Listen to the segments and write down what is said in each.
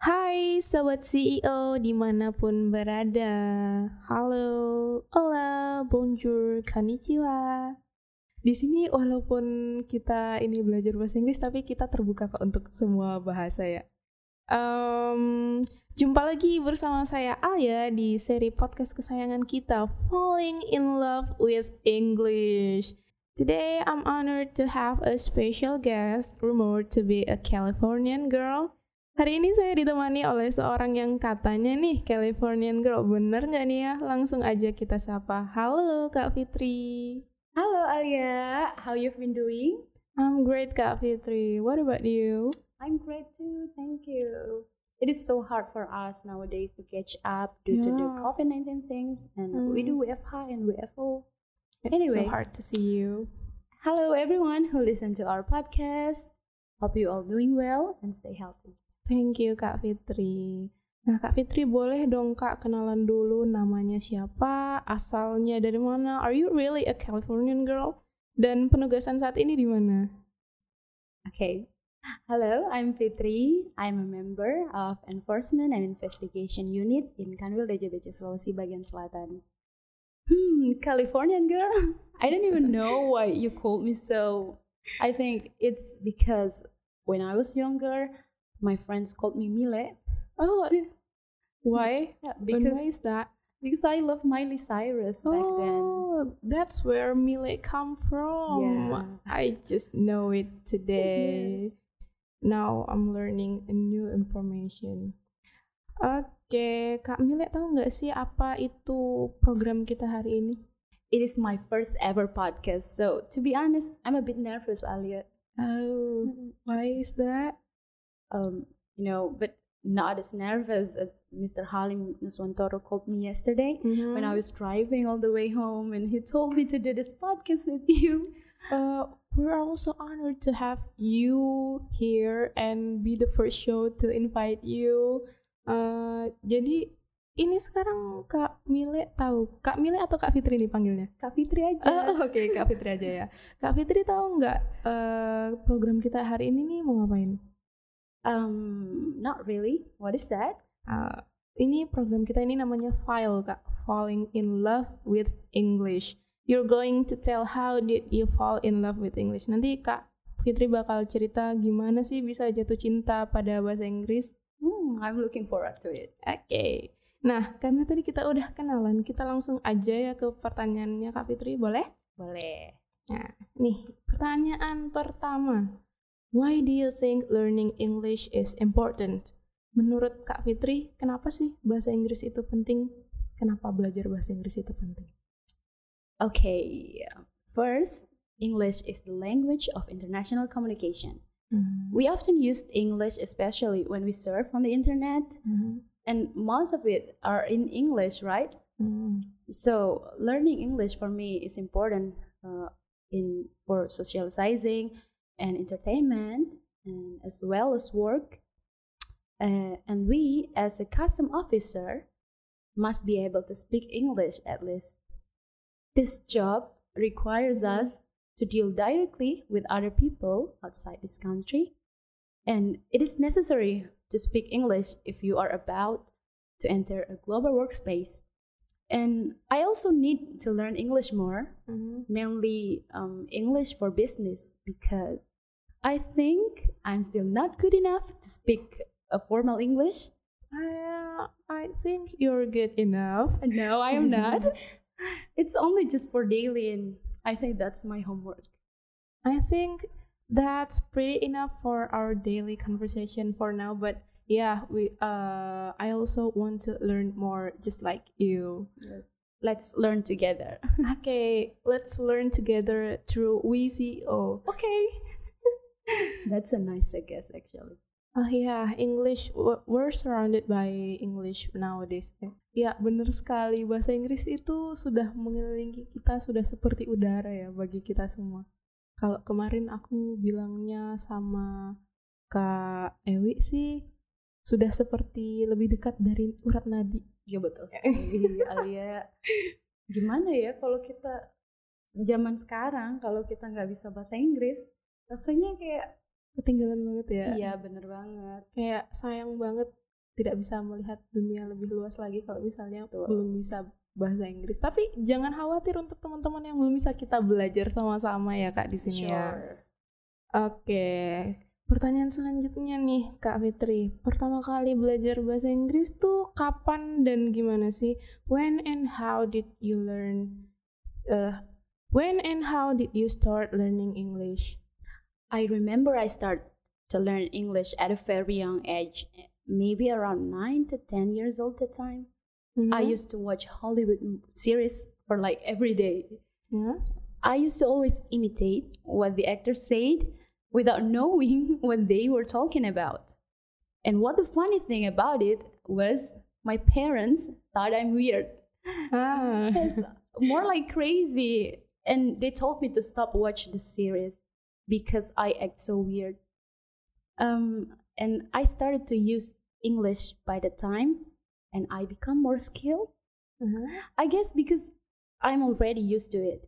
Hai Sobat CEO di mana pun berada. Halo, hola, bonjour, konnichiwa. Di sini walaupun kita ini belajar bahasa Inggris Tapi kita terbuka kok untuk semua bahasa ya. Um, Jumpa lagi bersama saya Alia di seri podcast kesayangan kita Falling in Love with English. Today I'm honored to have a special guest rumored to be a Californian girl Hari ini saya ditemani oleh seorang yang katanya nih Californian girl. Bener nggak nih ya? Langsung aja kita sapa. Halo Kak Fitri. Halo Alia, how you've been doing? I'm great Kak Fitri. What about you? I'm great too, thank you. It is so hard for us nowadays to catch up due to the Yeah. COVID-19 things and Mm. we do WFH and WFO. It's Anyway. so hard to see you. Hello everyone who listen to our podcast. Hope you all doing well and stay healthy. Thank you Kak Fitri. Nah Kak Fitri boleh dong Kak kenalan dulu namanya siapa, asalnya dari mana, are you really a Californian girl? Dan penugasan saat ini di mana? Okay. Hello, I'm Fitri. I'm a member of Enforcement and Investigation Unit in Kanwil DJBC Sulawesi bagian selatan. Hmm, Californian girl? I don't even know why you called me so. I think it's because when I was younger, my friends called me Mile. Oh, why? Yeah, because why is that? because I love Miley Cyrus back then. Oh, that's where Mile come from. Yeah. I just know it today. Now I'm learning a new information. Oke, Kak Mile tahu nggak sih apa itu program kita hari ini? It is my first ever podcast, so to be honest, I'm a bit nervous, Alia. Oh, why is that? Um, you know, but not as nervous as Mr. Halim Nuswantoro called me yesterday when I was driving all the way home and he told me to do this podcast with you. Uh, we're also honored to have you here and be the first show to invite you. Uh, jadi ini sekarang Kak Mile tahu Kak Mile atau Kak Fitri nih panggilnya? Kak Fitri aja. Oh, Oke, Kak Fitri aja ya. Kak Fitri tahu nggak eh, program kita hari ini nih mau ngapain? Um, not really. What is that? Uh, ini program kita ini namanya File Kak, Falling in Love with English. You're going to tell how did you fall in love with English. Nanti Kak Fitri bakal cerita gimana sih bisa jatuh cinta pada bahasa Inggris. Hmm, I'm looking forward to it. Oke. Nah, karena tadi kita udah kenalan, kita langsung aja ya ke pertanyaannya Kak Fitri, boleh? Boleh. Nah, nih pertanyaan pertama. Why do you think learning English is important? Menurut Kak Fitri, kenapa sih bahasa Inggris itu penting? Kenapa belajar bahasa Inggris itu penting? Okay. First, English is the language of international communication. Hmm. We often use English, especially when we surf on the internet, Hmm. and most of it are in English, right? Hmm. So learning English for me is important uh, in for socializing and entertainment, and as well as work. Uh, and we, as a custom officer, must be able to speak English at least. This job requires us to deal directly with other people outside this country, and it is necessary to speak English if you are about to enter a global workspace. And I also need to learn English more, Hmm. mainly um, English for business, because I think I'm still not good enough to speak a formal English. I, I think you're good enough. No, I am not. it's only just for daily, and I think that's my homework. I think that's pretty enough for our daily conversation for now. But yeah, we uh, I also want to learn more, just like you. Yes. Let's learn together. Okay, let's learn together through WeCO. okay. That's a nice guess, actually. Oh yeah, English. We're surrounded by English nowadays. Ya, bener sekali. Bahasa Inggris itu sudah mengelilingi kita, sudah seperti udara ya bagi kita semua. Kalau kemarin aku bilangnya sama Kak Ewi sih, sudah seperti lebih dekat dari urat nadi. Iya betul sekali, Alia. Gimana ya kalau kita zaman sekarang kalau kita nggak bisa bahasa Inggris, rasanya kayak Ketinggalan banget ya. iya bener banget. Kayak sayang banget tidak bisa melihat dunia lebih luas lagi kalau misalnya Betul. belum bisa bahasa Inggris. Tapi jangan khawatir untuk teman-teman yang belum bisa kita belajar sama-sama ya kak di sini ya. Sure. Oke, pertanyaan selanjutnya nih Kak Fitri. Pertama kali belajar bahasa Inggris tuh kapan dan gimana sih? When and how did you learn? Uh, when and how did you start learning English? I remember I started to learn English at a very young age, maybe around 9 to 10 years old at the time. I Mhm. used to watch Hollywood series for like every day. Ya. I used to always imitate what the actors said without knowing what they were talking about. And what the funny thing about it was my parents thought I'm weird. Ah. More like crazy. And they told me to stop watching the series because I act so weird. Um, and I started to use English by the time and I become more skilled. Uh-huh. I guess because I'm already used to it.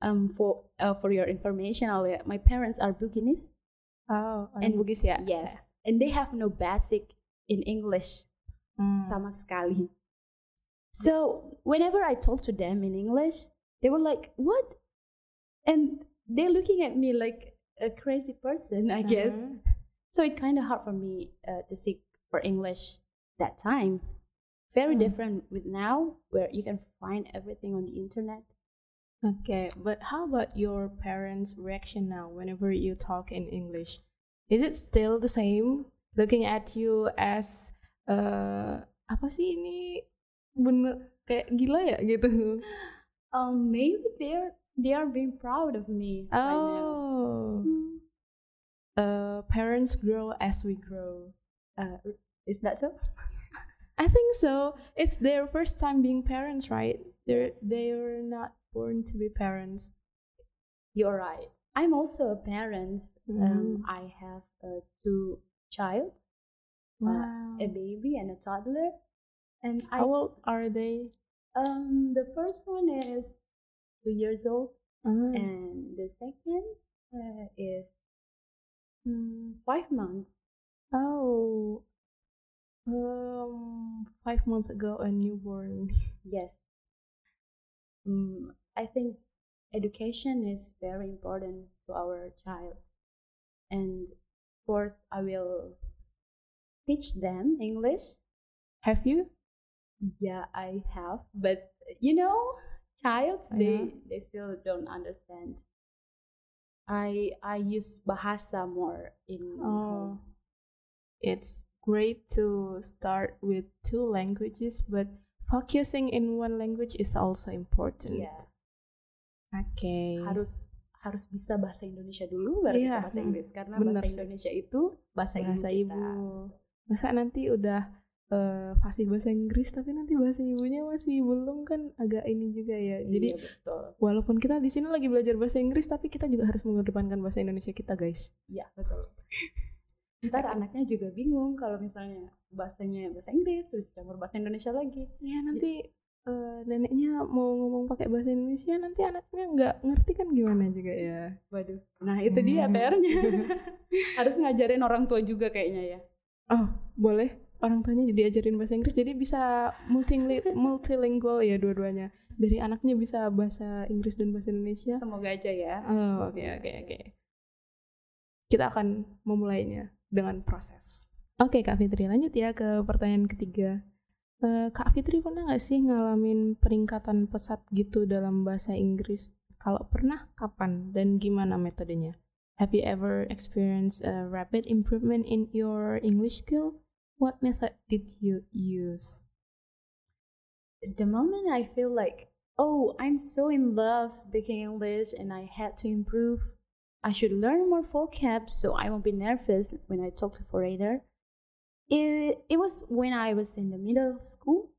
Um, for uh, for your information, Alia, my parents are Buginese. Oh, And- Bugis ya? Yes, and they have no basic in English Hmm. sama sekali. So whenever I talk to them in English, they were like, "What?" And they're looking at me like a crazy person, I guess. Uh-huh. So it kind of hard for me uh, to seek for English that time. Very Hmm. different with now, where you can find everything on the internet. Okay, but how about your parents' reaction now whenever you talk in English? Is it still the same? Looking at you as uh, apa sih ini bener kayak gila ya gitu? Um, maybe they're they are being proud of me. Oh, Hmm. uh, parents grow as we grow. Uh, is that so? I think so. It's their first time being parents, right? They're they're not born to be parents. You're right. I'm also a parent. Mm. Um, I have uh, two child, Wow. a baby and a toddler, and I How old are they? um the first one is two years old, Ah. and the second uh, is mm, five months. Oh, um, five months ago, a newborn. Yes. Mm, I think education is very important to our child. And of course, I will teach them English. Have you? Yeah, I have. But you know, childs they Yeah. they still don't understand. I I use bahasa more in Oh, it's great to start with two languages, but focusing in one language is also important. Yeah. Okay. harus harus bisa bahasa Indonesia dulu baru bisa Iya, bahasa Inggris karena bener bahasa. Indonesia itu bahasa, bahasa ibu ibu. kita. Masa nanti udah eh, fasih bahasa Inggris tapi nanti bahasa ibunya masih belum kan agak ini juga ya. Jadi iya, betul. walaupun kita di sini lagi belajar bahasa Inggris tapi kita juga harus mengedepankan bahasa Indonesia kita, guys. Iya, betul. Ntar anaknya juga bingung kalau misalnya bahasanya bahasa Inggris terus campur bahasa Indonesia lagi. Ya nanti eh, neneknya mau ngomong pakai bahasa Indonesia nanti anaknya nggak ngerti kan gimana juga ya. Waduh. Nah, itu dia Hmm. PR-nya. harus ngajarin orang tua juga kayaknya ya. Oh, boleh orang tuanya jadi ajarin bahasa Inggris jadi bisa multilingual, multilingual ya dua-duanya. Dari anaknya bisa bahasa Inggris dan bahasa Indonesia. Semoga aja ya. Oh, oke oke oke. Kita akan memulainya dengan proses. Oke Kak Fitri, lanjut ya ke pertanyaan ketiga. Eh, Kak Fitri pernah nggak sih ngalamin peningkatan pesat gitu dalam bahasa Inggris? Kalau pernah, kapan dan gimana metodenya? Have you ever experienced a rapid improvement in your English skill? What method did you use? the moment I feel like, oh, I'm so in love speaking English and I had to improve, I should learn more vocab so I won't be nervous when I talk to foreigner. It, it was when I was in the middle school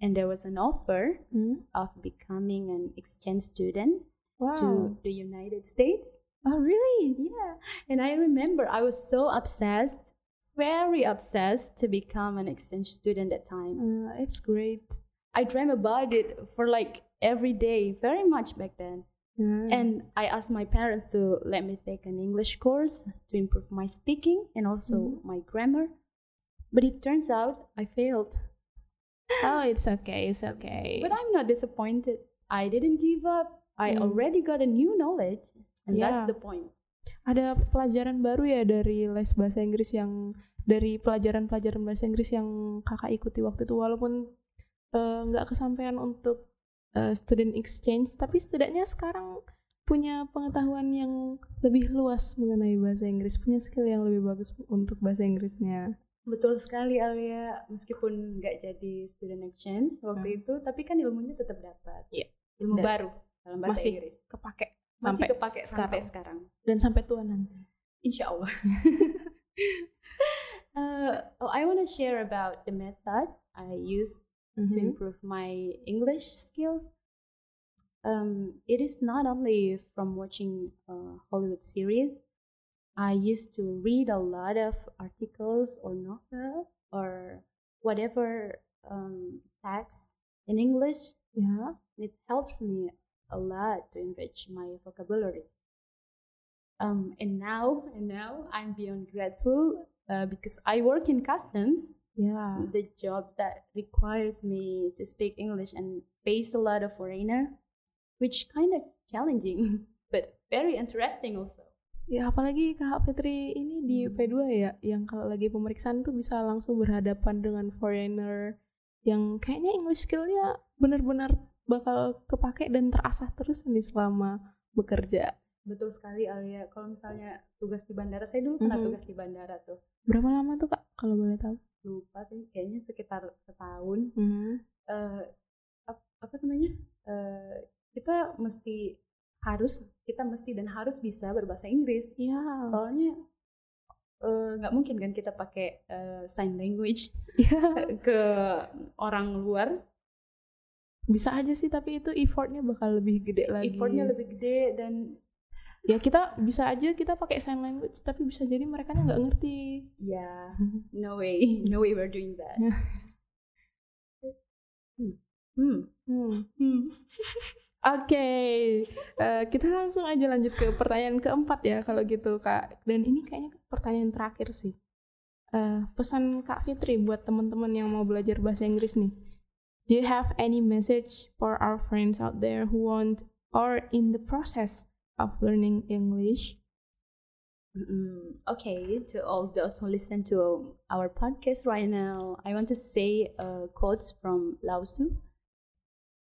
and there was an offer Hmm? of becoming an exchange student Wow. to the United States. Oh, really? Yeah. And I remember I was so obsessed, very obsessed to become an exchange student at time. Uh, it's great. I dream about it for like every day, very much back then. Yeah. And I asked my parents to let me take an English course to improve my speaking and also Mhm. my grammar. But it turns out I failed. Oh, it's okay, it's okay. But I'm not disappointed. I didn't give up. I Hmm. already got a new knowledge, and that's the point. Ada pelajaran baru ya dari les bahasa Inggris yang dari pelajaran-pelajaran bahasa Inggris yang kakak ikuti waktu itu walaupun eh, nggak kesampaian untuk eh, student exchange tapi setidaknya sekarang punya pengetahuan yang lebih luas mengenai bahasa Inggris punya skill yang lebih bagus untuk bahasa Inggrisnya Betul sekali Alia, meskipun nggak jadi student exchange waktu Hmm. itu, tapi kan ilmunya tetap dapat. Iya. Ilmu Dan baru dalam bahasa masih Inggris. kepake Masih sampai kepake sampai sekarang. dan sampai tua nanti Insya Allah. Uh, oh, I want to share about the method I used to Mhm. improve my English skills. Um, it is not only from watching uh, Hollywood series. I used to read a lot of articles or novel or whatever um, text in English. ya It helps me a lot to enrich my vocabulary. Um, and now, and now I'm beyond grateful uh, because I work in customs ya the job that requires me to speak English and face a lot of foreigner, which kind of challenging but very interesting also. Ya apalagi Kak Fitri ini di Hmm. P2 ya yang kalau lagi pemeriksaan tuh bisa langsung berhadapan dengan foreigner yang kayaknya English skillnya benar-benar bakal kepake dan terasah terus nih selama bekerja. Betul sekali Alia. Kalau misalnya tugas di bandara, saya dulu pernah Mhm. tugas di bandara tuh. Berapa lama tuh Kak kalau boleh tahu? Lupa sih, kayaknya sekitar setahun. Mhm. Eh, ap- apa namanya? Eh, kita mesti harus, kita mesti dan harus bisa berbahasa Inggris. Iya. Soalnya eh, nggak mungkin kan kita pakai eh, sign language Iya. ke orang luar Bisa aja sih tapi itu effortnya bakal lebih gede lagi. effortnya lebih gede dan Ya kita bisa aja kita pakai sign language tapi bisa jadi mereka nggak ngerti. ya no way no way we're doing that hmm. Hmm. Hmm. Hmm. Oke, eh, kita langsung aja lanjut ke pertanyaan keempat ya kalau gitu kak. Dan ini kayaknya pertanyaan terakhir sih. Eh, pesan Kak Fitri buat teman-teman yang mau belajar bahasa Inggris nih. Do you have any message for our friends out there who want or in the process of learning English? Mm, okay, to all those who listen to our podcast right now, I want to say uh, quotes from Lao Tzu.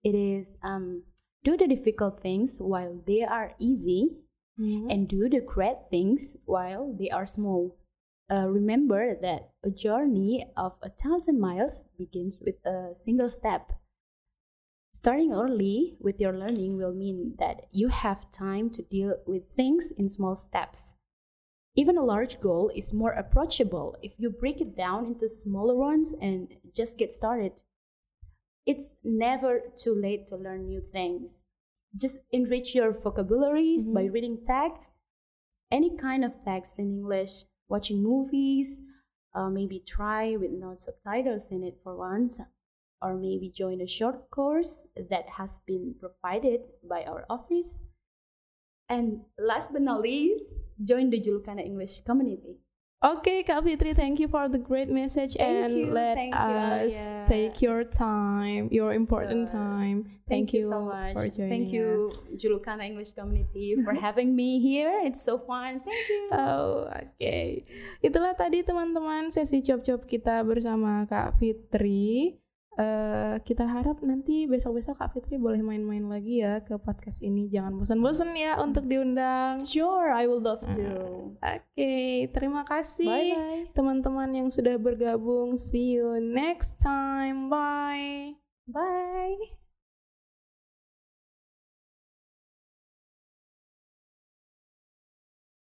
It is um, do the difficult things while they are easy, and do the great things while they are small. Uh, remember that a journey of a thousand miles begins with a single step. Starting early with your learning will mean that you have time to deal with things in small steps. Even a large goal is more approachable if you break it down into smaller ones and just get started. It's never too late to learn new things. Just enrich your vocabularies by reading text, any kind of text in English, watching movies, uh, maybe try with no subtitles in it for once, or maybe join a short course that has been provided by our office. And last but not least, join the Julukana English community. Okay, Kak Fitri, thank you for the great message Thank and you, let thank you, us Alia. take your time, your important Sure. time. Thank, you so much. for joining Thank you, us. Julukana English community, for having me here. It's so fun. Thank you. Oh, oke. Itulah tadi teman-teman sesi cop-cop kita bersama Kak Fitri. Eh, kita harap nanti besok-besok Kak Fitri boleh main-main lagi ya ke podcast ini. Jangan bosan-bosan ya untuk diundang. Sure, I would love to. Oke, terima kasih teman-teman yang sudah bergabung. See you next time. Bye. Bye.